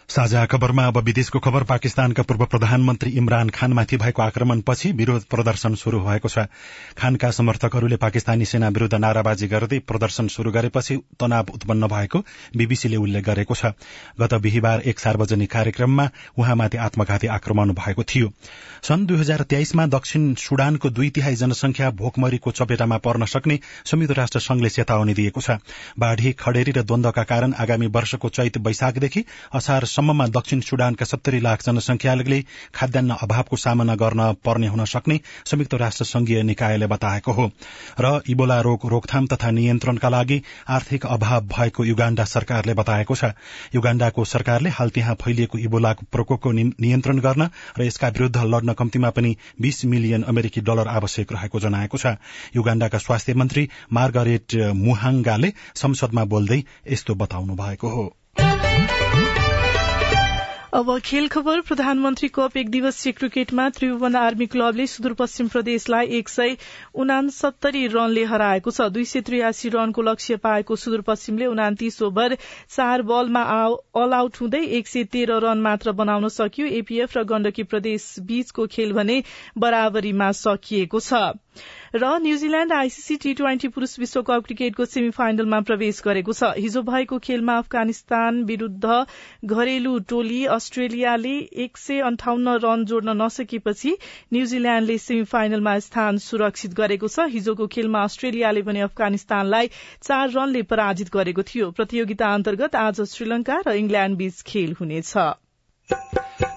साझा खबरमा अब विदेशको खबर। पाकिस्तानका पूर्व प्रधानमन्त्री इमरान खानमाथि भएको आक्रमणपछि विरोध प्रदर्शन शुरू भएको छ। खानका समर्थकहरूले पाकिस्तानी सेना विरूद्ध नाराबाजी गर्दै प्रदर्शन शुरू गरेपछि तनाव उत्पन्न भएको बीबीसीले उल्लेख गरेको छ। गत बिहिबार एक सार्वजनिक कार्यक्रममा उहाँमाथि आत्मघाती आक्रमण भएको थियो। सन् दुई हजार तेइसमा दक्षिण सुडानको दुई तिहाई जनसंख्या भोकमरीको चपेटामा पर्न सक्ने संयुक्त राष्ट्र संघले चेतावनी दिएको छ। बाढ़ी खडेरी र द्वन्दका कारण आगामी वर्षको चैत वैशाखदेखि असार सम्ममा दक्षिण सुडानका सत्तरी लाख जनसंख्याले खाद्यान्न अभावको सामना गर्न पर्ने हुन सक्ने संयुक्त राष्ट्र संघीय निकायले बताएको हो। र इबोला रोग रोकथाम तथा नियन्त्रणका लागि आर्थिक अभाव भएको युगाण्डा सरकारले बताएको छ। युगाण्डाको सरकारले हाल त्यहाँ फैलिएको इबोलाको प्रकोपको नियन्त्रण गर्न र यसका विरूद्ध लड्न कम्तीमा पनि बीस मिलियन अमेरिकी डलर आवश्यक रहेको जनाएको छ। युगाण्डाका स्वास्थ्य मन्त्री मार्गरेट मुहाङ्गाले संसदमा बोल्दै यस्तो बताउनु भएको हो। अब खेल खबर प्रधानमन्त्री कप एक दिवसीय क्रिकेटमा त्रिभुवन आर्मी क्लबले सुदूरपश्चिम प्रदेशलाई एक सय उनासत्तरी रनले हराएको छ। दुई सय त्रियासी रनको लक्ष्य पाएको सुदूरपश्चिमले उनातिस ओभर चार बलमा अल आउट हुँदै एक सय तेह्र रन मात्र बनाउन सक्यो। एपीएफ र गण्डकी प्रदेश बीचको खेल भने बराबरीमा सकिएको छ। र न्यूजील्याण्ड आईसीसी टी ट्वेन्टी पुरूष विश्वकप क्रिकेटको सेमी फाइनलमा प्रवेश गरेको छ। हिजो भएको खेलमा अफगानिस्तान विरूद्ध घरेलु टोली अस्ट्रेलियाले एक सय अन्ठाउन्न रन जोड्न नसकेपछि न्यूजील्याण्डले सेमी फाइनलमा स्थान सुरक्षित गरेको छ। हिजोको खेलमा अस्ट्रेलियाले पनि अफगानिस्तानलाई चार रनले पराजित गरेको थियो। प्रतियोगिता अन्तर्गत आज श्रीलंका र इंग्ल्याण्ड बीच खेल हुनेछ।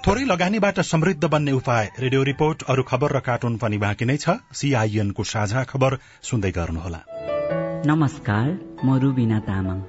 थोरै लगानीबाट समृद्ध बन्ने उपाय। रेडियो रिपोर्ट अरू खबर र कार्टुन पनि बाँकी नै छ। सीआईएनको साझा खबर सुन्दै गर्नुहोला। नमस्कार म रुबिना तामाङ।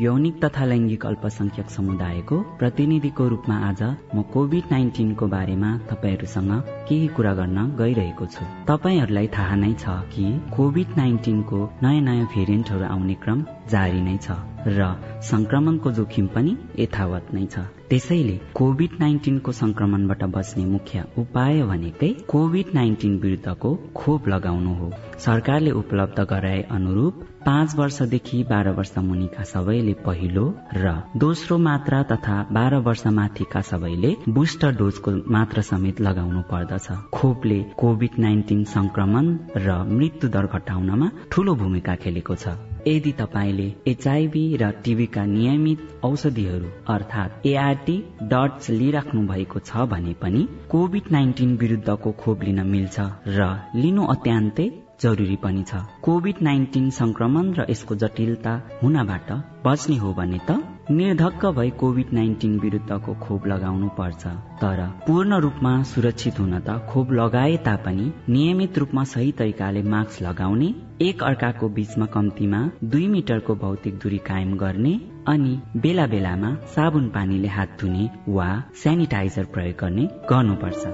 यौनिक तथा लैङ्गिक अल्पसंख्यक समुदायको प्रतिनिधिको रूपमा आज म कोभिड नाइन्टिनको बारेमा तपाईँहरूसँग केही कुरा गर्न गइरहेको छु। तपाईँहरूलाई थाहा नै छ कि कोभिड नाइन्टिनको नयाँ नयाँ भेरिएन्टहरू आउने क्रम जारी नै छ र संक्रमणको जोखिम पनि यथावत नै छ। त्यसैले कोभिड नाइन्टिनको संक्रमणबाट बच्ने मुख्य उपाय भनेकै कोभिड नाइन्टिन विरुद्धको खोप लगाउनु हो। सरकारले उपलब्ध गराए अनुरूप पाँच वर्षदेखि बाह्र वर्ष मुनिका सबैले पहिलो र दोस्रो मात्रा तथा बाह्र वर्ष माथिका सबैले बुस्टर डोजको मात्रा समेत लगाउनु पर्दछ। खोपले कोभिड नाइन्टिन संक्रमण र मृत्यु दर घटाउनमा ठूलो भूमिका खेलेको छ। यदि तपाईँले एचआईभी र टिभीका नियमित औषधिहरू अर्थात् एआरटी डट्स लिइराख्नु भएको छ भने पनि कोभिड नाइन्टिन विरुद्धको खोप लिन मिल्छ र लिनु अत्यन्तै जरुरी पनि छ। कोभिड नाइन्टिन संक्रमण र यसको जटिलता हुनबाट बच्ने हो भने त निर्धक्क भई कोभिड नाइन्टिन विरुद्धको खोप लगाउनु पर्छ। तर पूर्ण रूपमा सुरक्षित हुन त खोप लगाए तापनि नियमित रूपमा सही तरिकाले मास्क लगाउने एक अर्काको बीचमा कम्तीमा दुई मिटरको भौतिक दूरी कायम गर्ने अनि बेला बेलामा साबुन पानीले हात धुने वा सेनिटाइजर प्रयोग गर्ने गर्नुपर्छ।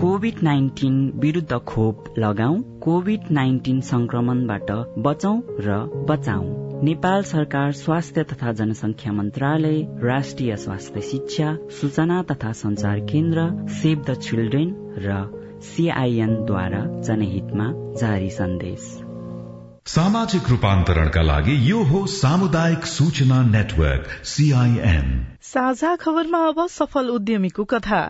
कोभिड नाइन्टिन विरुद्ध खोप लगाऊ कोभिड नाइन्टिन संक्रमणबाट बचौं र बचाऊ नेपाल सरकार स्वास्थ्य तथा जनसंख्या मन्त्रालय राष्ट्रिय स्वास्थ्य शिक्षा सूचना तथा संचार केन्द्र सेभ द चिल्ड्रेन र सीआईएनद्वारा जनहितमा जारी सन्देश। सामाजिक रूपान्तरणका लागि यो हो सामुदायिक सूचना नेटवर्क सीआईएन साझा खबरमा अब सफल उद्यमीको कथा।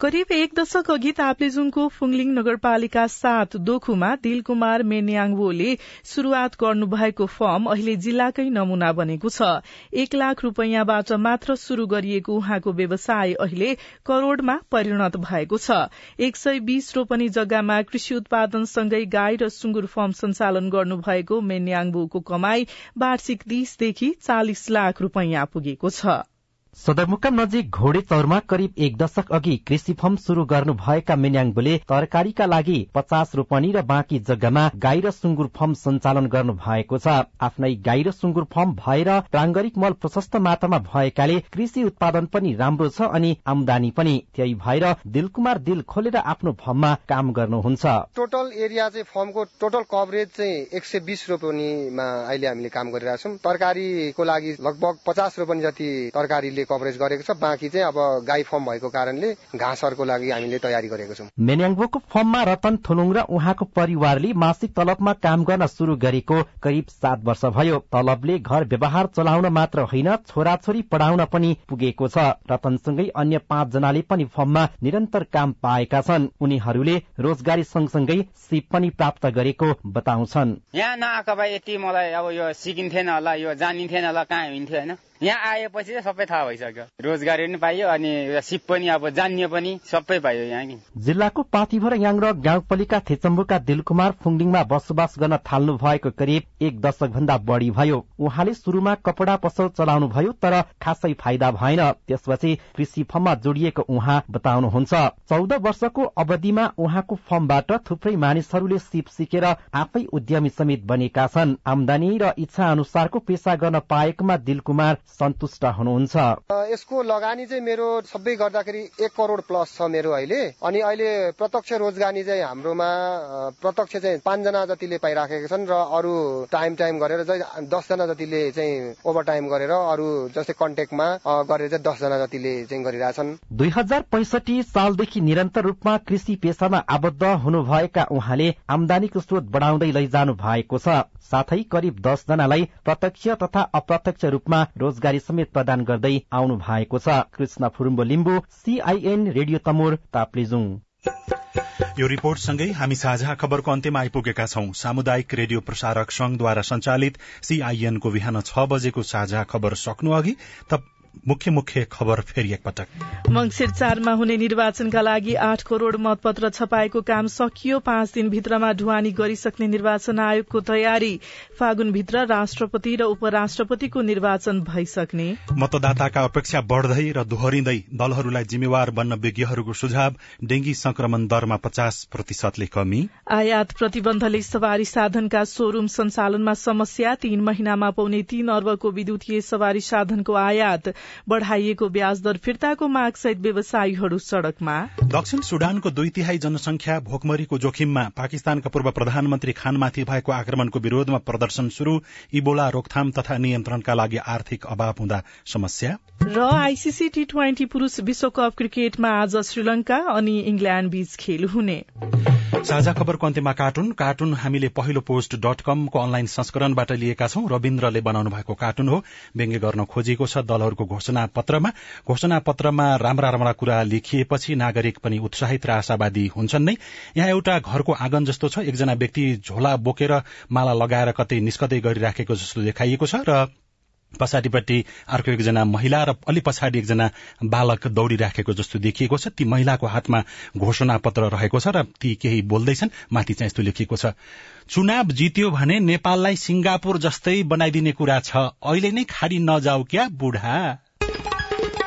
करिब एक दशक अघि ताप्लेजुङको फुङलिङ नगरपालिका सात दोखुमा दिलकुमार मेन्याङवोले शुरूआत गर्नुभएको फर्म अहिले जिल्लाकै नमूना बनेको छ। एक लाख रूपियाँबाट मात्र शुरू गरिएको उहाँको व्यवसाय अहिले करोड़मा परिणत भएको छ। एक सय बीस रोपनी जग्गामा कृषि उत्पादनसँगै गाई र सुँगुर फर्म सञ्चालन गर्नुभएको मेन्याङबोको कमाई वार्षिक तीसदेखि चालिस लाख रूपियाँ पुगेको छ। सदरमुकाम नजिक घोडे चौरमा करिब एक दशक अघि कृषि फर्म शुरू गर्नुभएका मिन्याङबुले तरकारीका लागि पचास रोपनी र बाँकी जग्गामा गाई र सुँगुर फर्म सञ्चालन गर्नु भएको छ। आफ्नै गाई र सुँगुर फर्म भएर प्राङ्गरिक मल प्रशस्त मात्रामा भएकाले कृषि उत्पादन पनि राम्रो छ अनि आमदानी पनि। त्यही भएर दिलकुमार दिल खोलेर आफ्नो फर्ममा काम गर्नुहुन्छ। टोटल एरिया चाहिँ फर्मको टोटल कभरेज चाहिँ एक सय बिस रोपनीमा अहिले हामीले काम गरिरहेछौँ। तरकारीको लागि लगभग पचास रोपनी जति तरकारीले कभरेज गरेको छ। बाँकी चाहिँ अब गाई फर्म भएको कारणले घाँसहरूको लागि हामीले तयारी गरेको छौँ। मेन्याङबोको फर्ममा रतन थुलुङ र उहाँको परिवारले मासिक तलबमा काम गर्न शुरू गरेको करिब सात वर्ष भयो। तलबले घर व्यवहार चलाउन मात्र होइन छोराछोरी पढाउन पनि पुगेको छ। रतनसँगै अन्य पाँच जनाले पनि फर्ममा निरन्तर काम पाएका छन्। उनीहरूले रोजगारी सँगसँगै सिप पनि प्राप्त गरेको बताउँछन्। यहाँ नआएको भए यति मलाई अब यो सिकिन्थेन होला यो जानिन्थेन होला कहाँ हुन्थ्यो होइन? यहाँ आएपछि सबै थाहा भइसक्यो। रोजगारी पनि पाइयो अनि सिप पनि अब जान्ने पनि सबै पाइयो यहाँ जिल्लाको पाथिभर याङ गाउँपालिका थेचम्बुका दिलकुमार फुङडिङमा बसोबास गर्न थाल्नु भएको करिब एक दशक भन्दा बढी भयो। उहाँले शुरूमा कपडा पसल चलाउनु भयो तर खासै फाइदा भएन। त्यसपछि कृषि फर्ममा जोडिएको उहाँ बताउनुहुन्छ। चौध वर्षको अवधिमा उहाँको फर्मबाट थुप्रै मानिसहरूले सिप सिकेर आफै उद्यमी समेत बनेका छन्। आमदानी र इच्छा अनुसारको पेसा गर्न पाएकोमा दिलकुमार सन्तुष्ट हुनुहुन्छ। यसको लगानी चाहिँ मेरो सबै गर्दाखेरि एक करोड प्लस छ मेरो अहिले। अनि अहिले प्रत्यक्ष रोजगारी चाहिँ हाम्रोमा प्रत्यक्ष चाहिँ पाँचजना जतिले पाइराखेका छन् र अरू टाइम टाइम गरेर चाहिँ दसजना जतिले चाहिँ ओभर टाइम गरेर अरू जस्तै कन्ट्याक्टमा गरेर चाहिँ दसजना जतिले चाहिँ गरिरहेछन्। दुई हजार पैसठी सालदेखि निरन्तर रूपमा कृषि पेसामा आबद्ध हुनुभएका उहाँले आमदानीको स्रोत बढाउँदै लैजानु भएको छ। साथै करिब दसजनालाई प्रत्यक्ष तथा अप्रत्यक्ष रूपमा रोजगारी समेत प्रदान गर्दै आउनु भएको छ। Krishna Phurumbo Limbu CIN radio Tamor Taplejung. यो रिपोर्ट सँगै हामी साझा खबरको अन्त्यमा आइपुगेका छौं। सामुदायिक रेडियो प्रसारक संघद्वारा संचालित सीआईएनको बिहान छ बजेको साझा खबर सक्नु अघि मुख्य मुख्य खबर फेरि एकपटक। मंगिर चारमा हुने निर्वाचनका लागि आठ करोड़ मतपत्र छपाएको काम सकियो। पाँच दिनभित्रमा ढुवानी गरिसक्ने निर्वाचन आयोगको तयारी। फागुनभित्र राष्ट्रपति र उपराष्ट्रपतिको निर्वाचन भइसक्ने। मतदाताका अपेक्षा बढ़दै र दोहोरिँदै दलहरूलाई जिम्मेवार बन्न विज्ञहरूको सुझाव। डेंगी संक्रमण दरमा पचास प्रतिशतले कमी। आयात प्रतिबन्धले सवारी साधनका शोरूम सञ्चालनमा समस्या। तीन महिनामा पाउने तीन अर्बको विद्युतीय सवारी साधनको आयात। बढ़ाइएको ब्याज दर फिर्ताको मागसहित व्यवसायीहरू सड़कमा। दक्षिण सुडानको दुई तिहाई जनसंख्या भोकमरीको जोखिममा पाकिस्तानका पूर्व प्रधानमन्त्री खानमाथि भएको आक्रमणको विरोधमा प्रदर्शन शुरू इबोला रोकथाम तथा नियन्त्रणका लागि आर्थिक अभाव हुँदा समस्या? र आईसीसी टी ट्वेन्टी पुरूष विश्वकप क्रिकेटमा आज श्रीलंका अनि इंग्ल्याण्ड बीच खेल हुने। साझा खबरको अन्त्यमा कार्टुन। कार्टुन हामीले पहिलो पोस्ट डट कमको अनलाइन संस्करणबाट लिएका छौं। रविन्द्रले बनाउनु भएको कार्टुन हो। व्यङ्ग्य गर्न खोजिएको छ। दलहरूको घोषणा पत्रमा घोषणा पत्रमा राम्रा राम्रा कुरा लेखिएपछि नागरिक पनि उत्साहित र आशावादी हुन्छन् नै। यहाँ एउटा घरको आँगन जस्तो छ एकजना व्यक्ति झोला बोकेर माला लगाएर कतै निस्कदै गरिराखेको जस्तो देखाइएको छ र पछाडिपट्टि अर्को एकजना महिला र अलि पछाडि एकजना बालक दौड़िराखेको जस्तो देखिएको छ। ती महिलाको हातमा घोषणा पत्र रहेको छ र ती केही बोल्दैछन् माथि चाहिँ यस्तो लेखिएको छ। चुनाव जित्यो भने नेपाललाई सिंगापुर जस्तै बनाइदिने कुरा छ। अहिले नै खाडी नजाऊ क्या बुढा।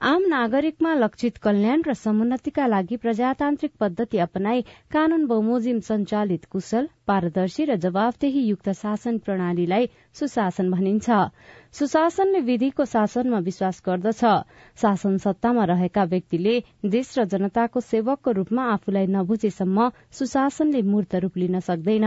आम नागरिकमा लक्षित कल्याण र समुन्नतिका लागि प्रजातान्त्रिक पद्धति अपनाई कानून बमोजिम संचालित कुशल पारदर्शी र जवाबदेही युक्त शासन प्रणालीलाई सुशासन भनिन्छ। सुशासनले विधिको शासनमा विश्वास गर्दछ। शासन सत्तामा रहेका व्यक्तिले देश र जनताको सेवकको रूपमा आफूलाई नबुझेसम्म सुशासनले मूर्त रूप लिन सक्दैन।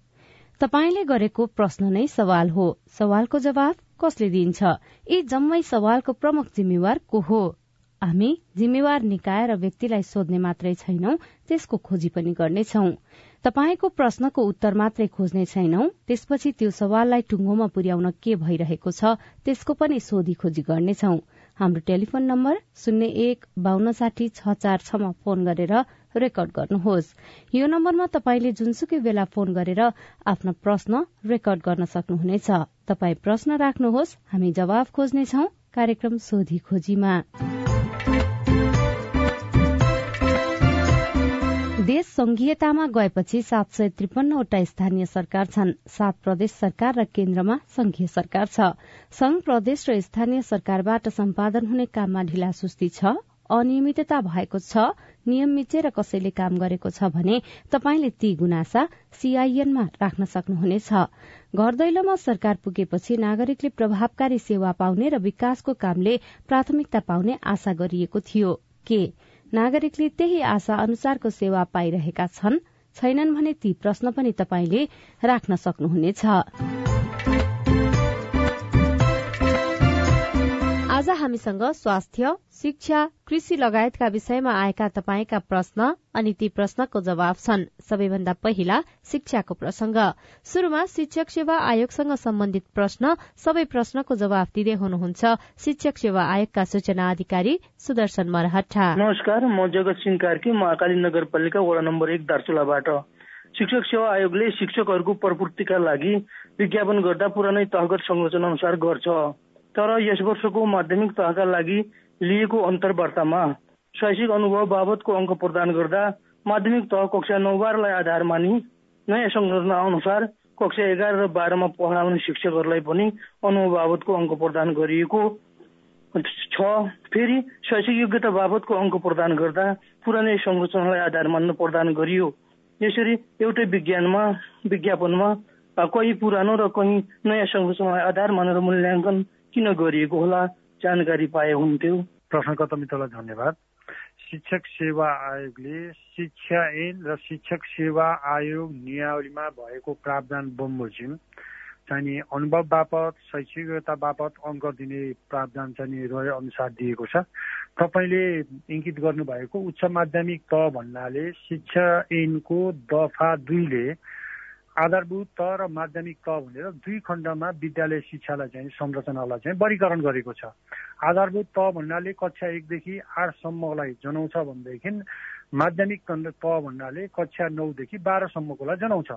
तपाईँले गरेको प्रश्न नै सवाल हो। सवालको जवाब कसले दिन्छ? यी जम्मै सवालको प्रमुख जिम्मेवार को हो? हामी जिम्मेवार निकाय र व्यक्तिलाई सोध्ने मात्रै छैनौं त्यसको खोजी पनि गर्नेछौं। तपाईँको प्रश्नको उत्तर मात्रै खोज्ने छैनौं त्यसपछि त्यो सवाललाई टुङ्गोमा पुर्याउन के भइरहेको छ त्यसको पनि सोधी खोजी गर्नेछौ। हाम्रो टेलिफोन नम्बर शून्य एक बान्न साठी छ चार छमा फोन गरेर रेकर्ड गर्नुहोस्। यो नम्बरमा तपाईँले जुनसुकै बेला फोन गरेर आफ्नो प्रश्न रेकर्ड गर्न सक्नुहुनेछ। तपाई प्रश्न राख्नुहोस् हामी जवाब खोज्नेछौ कार्यक्रम सोधी खोजीमा। देश संघीयतामा गएपछि सात सय त्रिपन्नवटा स्थानीय सरकार छन्। सात प्रदेश सरकार र केन्द्रमा संघीय सरकार छ। संघ प्रदेश र स्थानीय सरकारबाट सम्पादन हुने काममा ढिलासुस्ती छ। अनियमितता भएको छ नियम मिचेर कसैले काम गरेको छ भने तपाईँले ती गुनासा सीआईएनमा राख्न सक्नुहुनेछ। घर दैलोमा सरकार पुगेपछि नागरिकले प्रभावकारी सेवा पाउने र विकासको कामले प्राथमिकता पाउने आशा गरिएको थियो। के? नागरिकले त्यही आशा अनुसारको सेवा पाइरहेका छन्? छैनन् भने ती प्रश्न पनि तपाईँले राख्न सक्नुहुनेछ। आज हामीसँग स्वास्थ्य शिक्षा कृषि लगायतका विषयमा आएका तपाईँका प्रश्न अनि ती प्रश्नको जवाब छन्। सबैभन्दा पहिला शिक्षाको प्रसंग शुरूमा शिक्षक सेवा आयोगसँग सम्बन्धित प्रश्न। सबै प्रश्नको जवाब दिँदै हुनुहुन्छ शिक्षक सेवा आयोगका सूचना अधिकारी सुदर्शन मरहटा नमस्कार म जगत सिंह कार्की महाकाली नगरपालिका वडा नम्बर एक दार्चुलाबाट। शिक्षक सेवा आयोगले शिक्षकहरूको प्रपूर्तिका लागि विज्ञापन गर्दा पुरानै तहगत संरचना अनुसार गर्छ। तर यस वर्षको माध्यमिक तहका लागि लिएको अन्तर्वार्तामा शैक्षिक अनुभव बाबतको अङ्क प्रदान गर्दा माध्यमिक तह कक्षा नौ बाह्रलाई आधार मानि नयाँ संरचना अनुसार कक्षा एघार र बाह्रमा पढाउने शिक्षकहरूलाई पनि अनुभव बाबतको अङ्क प्रदान गरिएको छ। फेरि शैक्षिक योग्यता बाबतको अङ्क प्रदान गर्दा पुरानै संरचनालाई आधार मान्न प्रदान गरियो। यसरी एउटै विज्ञानमा विज्ञापनमा कहीँ पुरानो र कहीँ नयाँ संरचनालाई आधार मानेर मूल्याङ्कन किन गरिएको होला? जानकारी पाए हुन्थ्यो। प्रश्नकर्ता मित्रलाई धन्यवाद। शिक्षक सेवा आयोगले शिक्षा ऐन र शिक्षक सेवा आयोग नियावलीमा भएको प्रावधान बमोजिम चाहिँ अनुभव बापत शैक्षिकता बापत अङ्क दिने प्रावधान चाहिँ रहे अनुसार दिएको छ। तपाईँले इङ्कित गर्नुभएको उच्च माध्यमिक त भन्नाले शिक्षा ऐनको दफा दुईले आधारभूत त र माध्यमिक त भनेर दुई खण्डमा विद्यालय शिक्षालाई चाहिँ संरचनालाई चाहिँ वर्गीकरण गरेको छ। आधारभूत त भन्नाले कक्षा एकदेखि आठसम्मलाई जनाउँछ भनेदेखि माध्यमिक त भन्नाले कक्षा नौदेखि बाह्रसम्मकोलाई जनाउँछ।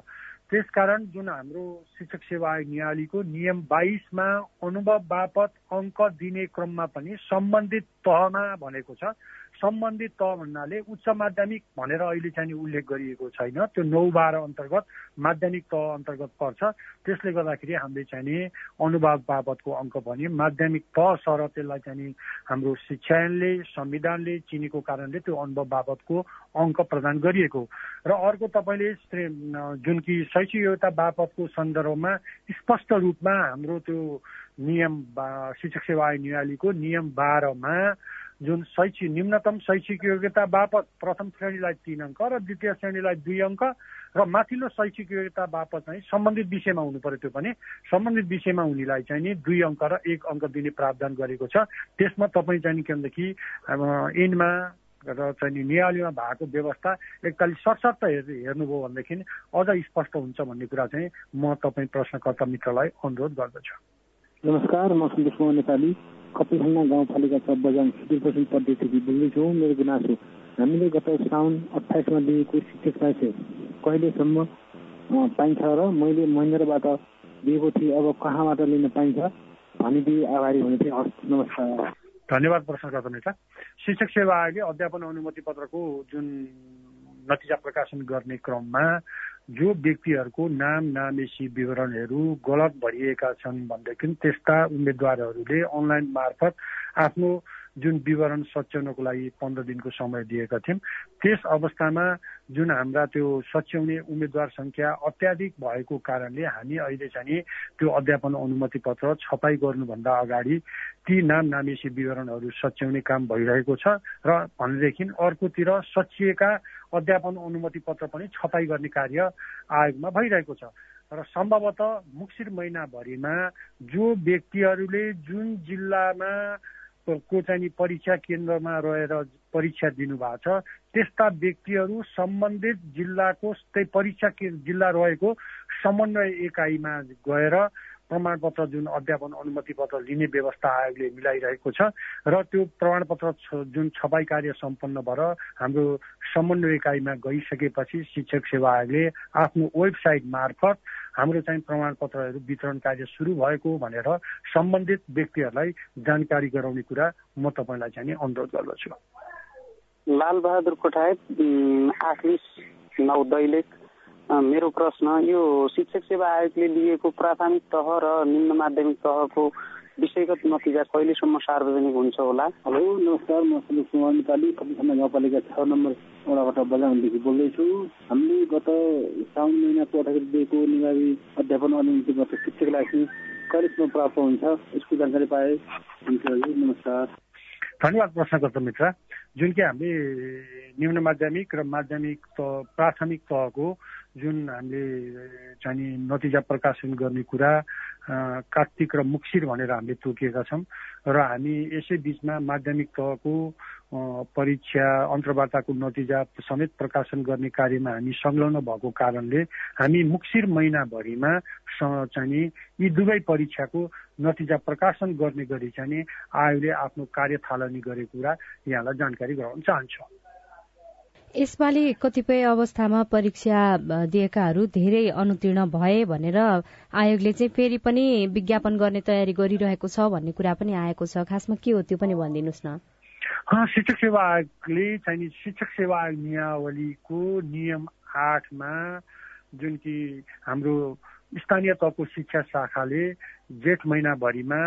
त्यसकारण जुन हाम्रो शिक्षक सेवा आयोग नियालीको नियम बाइसमा अनुभव बापत अङ्क दिने क्रममा पनि सम्बन्धित तहमा भनेको छ। सम्बन्धित तह भन्नाले उच्च माध्यमिक भनेर अहिले चाहिँ उल्लेख गरिएको छैन। त्यो नौ बाह्र अन्तर्गत माध्यमिक तह अन्तर्गत पर्छ। त्यसले गर्दाखेरि हामीले चाहिँ नि अनुभाग बाबतको अङ्क भने माध्यमिक तह सर त्यसलाई चाहिँ हाम्रो शिक्षाले संविधानले चिनेको कारणले त्यो अनुभव बाबतको अङ्क प्रदान गरिएको र अर्को तपाईँले जुन कि शैक्षिक योग्यता बापतको सन्दर्भमा स्पष्ट रूपमा हाम्रो त्यो नियम शिक्षक सेवा नियालीको नियम बाह्रमा जुन शैक्षिक निम्नतम शैक्षिक योग्यता बापत प्रथम श्रेणीलाई तिन अङ्क र द्वितीय श्रेणीलाई दुई अङ्क र माथिल्लो शैक्षिक योग्यता बापत चाहिँ सम्बन्धित विषयमा हुनु पर्यो त्यो पनि सम्बन्धित विषयमा उनीलाई चाहिँ नि दुई अङ्क र एक अङ्क दिने प्रावधान गरेको छ। त्यसमा तपाईँ चाहिँ के भनेदेखि एनमा र चाहिँ नियालीमा भएको व्यवस्था एकतालिस सडसट्ठ हेर्नुभयो भनेदेखि अझ स्पष्ट हुन्छ भन्ने कुरा चाहिँ म तपाईँ प्रश्नकर्ता मित्रलाई अनुरोध गर्दछु। नमस्कार म सन्देश नेपाली। कपिखन्ना गाउँपालिका छ बजाङ सुदूरपश्चिम प्रदेशदेखि बोल्दैछौँ मेरो गुनासो हामीले गत साउन अठाइसमा लिएको शिक्षक साहित्य कहिलेसम्म पाइन्छ र मैले महेन्द्रबाट दिएको थिएँ अब कहाँबाट लिन पाइन्छ भनिदिए आभारी हुने थिएँ। हस् नमस्कार। धन्यवाद प्रश्नकर्ता नेता। शिक्षक सेवा आयोगले अध्यापन अनुमति पत्रको जुन नतिजा प्रकाशन गर्ने क्रममा जो व्यक्तिहरूको नाम नामेसी विवरणहरू गलत भरिएका छन् भनेदेखि त्यस्ता उम्मेद्वारहरूले अनलाइन मार्फत आफ्नो जुन विवरण सच्याउनको लागि पन्ध्र दिनको समय दिएका थियौँ त्यस अवस्थामा जुन हाम्रा त्यो सच्याउने उम्मेद्वार सङ्ख्या अत्याधिक भएको कारणले हामी अहिले चाहिँ त्यो अध्यापन अनुमति पत्र छपाई गर्नुभन्दा अगाडि ती नाम नामेसी विवरणहरू सच्याउने काम भइरहेको छ र भनेदेखि अर्कोतिर सचिएका अध्यापन अनुमति पत्र पनि छपाई गर्ने कार्य आयोगमा भइरहेको छ। र सम्भवतः मुक्सिर महिनाभरिमा जो व्यक्तिहरूले जुन जिल्लामा को चाहिँ परीक्षा केन्द्रमा रहेर परीक्षा दिनुभएको छ त्यस्ता व्यक्तिहरू सम्बन्धित जिल्लाको त्यही परीक्षा जिल्ला रहेको समन्वय एकाइमा गएर प्रमाणपत्र जुन अध्यापन अनुमति पत्र लिने व्यवस्था आयोगले मिलाइरहेको छ र त्यो प्रमाणपत्र जुन छपाई कार्य सम्पन्न भएर हाम्रो समन्वय इकाइमा गइसकेपछि शिक्षक सेवा आयोगले आफ्नो वेबसाइट मार्फत हाम्रो चाहिँ प्रमाणपत्रहरू वितरण कार्य सुरु भएको भनेर सम्बन्धित व्यक्तिहरूलाई जानकारी गराउने कुरा म तपाईँलाई चाहिँ अनुरोध गर्दछु। लालबहादुर कोठायत आश्लिस नौ दैलेख मेरो प्रश्न यो शिक्षक सेवा आयोगले लिएको प्राथमिक तह र निम्न माध्यमिक तहको विषयगत नतिजा कहिलेसम्म सार्वजनिक हुन्छ होला? हेलो नमस्कार म सुनिल कुमार नेपाली गाउँपालिका छ नम्बर वडाबाट बजाङदेखि बोल्दैछु। हामीले गत साउन महिनाको अठार दिएको निभावी अध्यापन अनुमतिबाट शिक्षकलाई कहिलेसम्म प्राप्त हुन्छ यसको जानकारी पाए। हुन्छ नमस्कार। धन्यवाद प्रश्नकर्ता मित्र। जुन कि हामीले निम्न माध्यमिक र माध्यमिक तह प्राथमिक तहको जुन हामीले चाहिँ नतिजा प्रकाशन गर्ने कुरा कार्तिक र मुक्सिर भनेर हामीले तोकिएका छौँ र हामी यसै बिचमा माध्यमिक तहको परीक्षा अन्तर्वार्ताको नतिजा समेत प्रकाशन गर्ने कार्यमा हामी संलग्न भएको कारणले हामी मुक्सिर महिनाभरिमा चाहिँ यी दुवै परीक्षाको नतिजा प्रकाशन गर्ने गरी चाहिँ आयोगले आफ्नो कार्य थालनी गरेको कुरा यहाँलाई जानकारी गराउन चाहन्छु। यसपालि कतिपय अवस्थामा परीक्षा दिएकाहरू धेरै अनुतीर्ण भए भनेर आयोगले चाहिँ फेरि पनि विज्ञापन गर्ने तयारी गरिरहेको छ भन्ने कुरा पनि आएको छ। खासमा के हो त्यो पनि भनिदिनुहोस् न। शिक्षक सेवा आयोगले चाहिँ शिक्षक सेवा आयोग नियावलीको नियम आठमा जुन कि हाम्रो स्थानीय तहको शिक्षा शाखाले जेठ महिनाभरिमा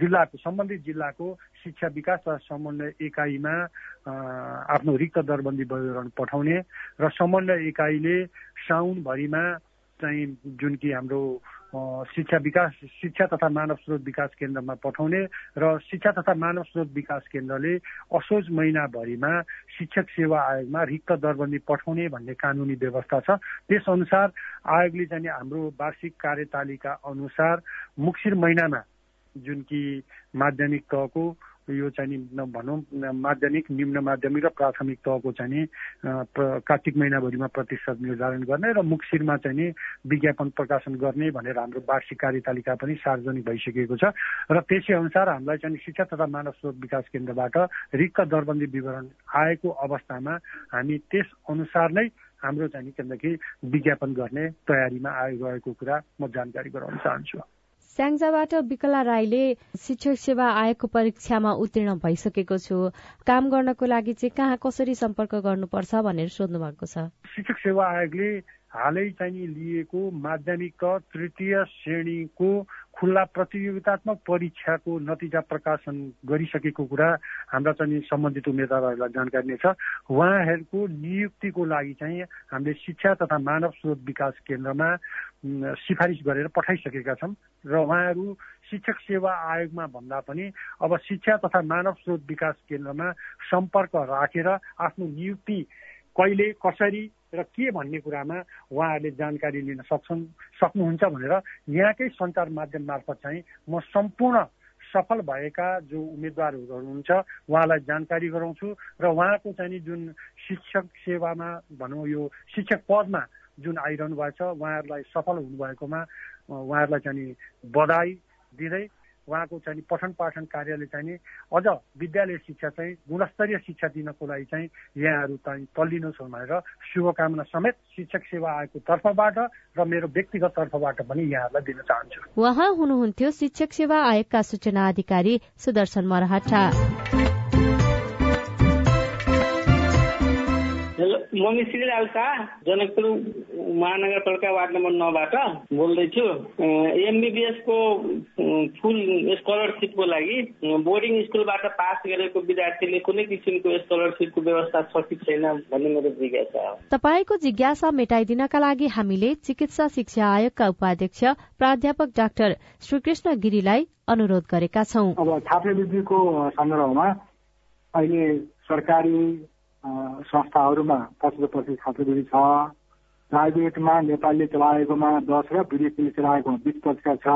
जिल्लाको सम्बन्धित जिल्लाको शिक्षा विकास वा समन्वय इकाइमा आफ्नो रिक्त दरबन्दी विवरण पठाउने र समन्वय इकाइले साउनभरिमा चाहिँ जुन कि हाम्रो शिक्षा विकास शिक्षा तथा मानव स्रोत विकास केन्द्रमा पठाउने र शिक्षा तथा मानव स्रोत विकास केन्द्रले असोज महिनाभरिमा शिक्षक सेवा आयोगमा रिक्त दरबन्दी पठाउने भन्ने कानुनी व्यवस्था छ। त्यसअनुसार आयोगले चाहिँ हाम्रो वार्षिक कार्यतालिका अनुसार मुक्सिर महिनामा जुन कि माध्यमिक तहको यो चाहिँ भनौँ माध्यमिक निम्न माध्यमिक र प्राथमिक तहको चाहिँ कार्तिक महिनाभरिमा प्रतिशत निर्धारण गर्ने र मुक्सिरमा चाहिँ विज्ञापन प्रकाशन गर्ने भनेर हाम्रो वार्षिक कार्यतालिका पनि सार्वजनिक भइसकेको छ। र त्यसै अनुसार हामीलाई चाहिँ शिक्षा तथा मानव स्रोत विकास केन्द्रबाट रिक्त दरबन्दी विवरण आएको अवस्थामा हामी त्यस अनुसार नै हाम्रो चाहिँ के विज्ञापन गर्ने तयारीमा आइरहेको कुरा म जानकारी गराउन चाहन्छु। स्याङ्जाबाट विकला राईले शिक्षक सेवा आयोगको परीक्षामा उत्तीर्ण भइसकेको छु। काम गर्नको लागि चाहिँ कहाँ कसरी सम्पर्क गर्नुपर्छ भनेर सोध्नु भएको छ? शिक्षक सेवा आयोगले हालै चाहिँ लिएको माध्यमिक तृतीय श्रेणीको खुल्ला प्रतियोगितात्मक परीक्षाको नतिजा प्रकाशन गरिसकेको कुरा हाम्रा चाहिँ सम्बन्धित उम्मेद्वारहरूलाई जानकारी नै छ। उहाँहरूको नियुक्तिको लागि चाहिँ हामीले शिक्षा तथा मानव स्रोत विकास केन्द्रमा सिफारिस गरेर पठाइसकेका छौँ र उहाँहरू शिक्षक सेवा आयोगमा भन्दा पनि अब शिक्षा तथा मानव स्रोत विकास केन्द्रमा सम्पर्क राखेर आफ्नो नियुक्ति कहिले कसरी र के भन्ने कुरामा उहाँहरूले जानकारी लिन सक्छन् सक्नुहुन्छ भनेर यहाँकै सञ्चार माध्यम मार्फत चाहिँ म सम्पूर्ण सफल भएका जो उम्मेद्वारहरू हुनुहुन्छ उहाँलाई जानकारी गराउँछु र उहाँको चाहिँ जुन शिक्षक सेवामा भनौँ यो शिक्षक पदमा जुन आइरहनु भएको छ उहाँहरूलाई सफल हुनुभएकोमा उहाँहरूलाई चाहिँ बधाई दिँदै उहाँको चाहिँ पठन पाठन कार्यले चाहिँ अझ विद्यालय शिक्षा चाहिँ गुणस्तरीय शिक्षा दिनको लागि चाहिँ यहाँहरू चाहिँ तल्लिनुहोस् भनेर शुभकामना समेत शिक्षक सेवा आयोगको तर्फबाट र मेरो व्यक्तिगत तर्फबाट पनि यहाँहरूलाई दिन चाहन्छु। उहाँ हुनुहुन्थ्यो शिक्षक सेवा आयोगका सूचना अधिकारी सुदर्शन मरहटा म मिश्री लालसा जनकपुर महानगरपालिका वार्ड नम्बर नौबाट बोल्दैछु। एमबिबिएसको फुल स्कलरसिपको लागि बोर्डिङ स्कुलबाट पास गरेको विद्यार्थीले कुनै किसिमको स्कलरसिपको व्यवस्था छ कि छैन भन्ने मेरो जिज्ञासा हो। तपाईँको जिज्ञासा मेटाइदिनका लागि हामीले चिकित्सा शिक्षा आयोगका उपाध्यक्ष प्राध्यापक डाक्टर श्रीकृष्ण गिरीलाई अनुरोध गरेका छौँ। अब छात्रवृत्तिको सन्दर्भमा अहिले सरकारी संस्थाहरूमा पचहत्तर प्रतिशत छात्रवृत्ति छ। प्राइभेटमा नेपालले चलाएकोमा दस र विदेशीले चलाएकोमा बिस प्रतिशत छ।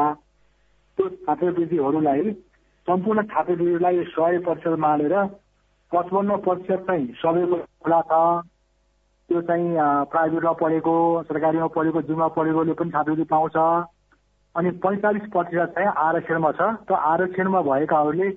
त्यो छात्रवृत्तिहरूलाई सम्पूर्ण छात्रवृत्तिलाई सय प्रतिशत मानेर पचपन्न प्रतिशत चाहिँ सबैको खुला छ। त्यो चाहिँ प्राइभेटमा पढेको सरकारीमा पढेको जुमा पढेकोले पनि छात्रवृत्ति पाउँछ। अनि पैँतालिस प्रतिशत चाहिँ आरक्षणमा छ। त्यो आरक्षणमा भएकाहरूले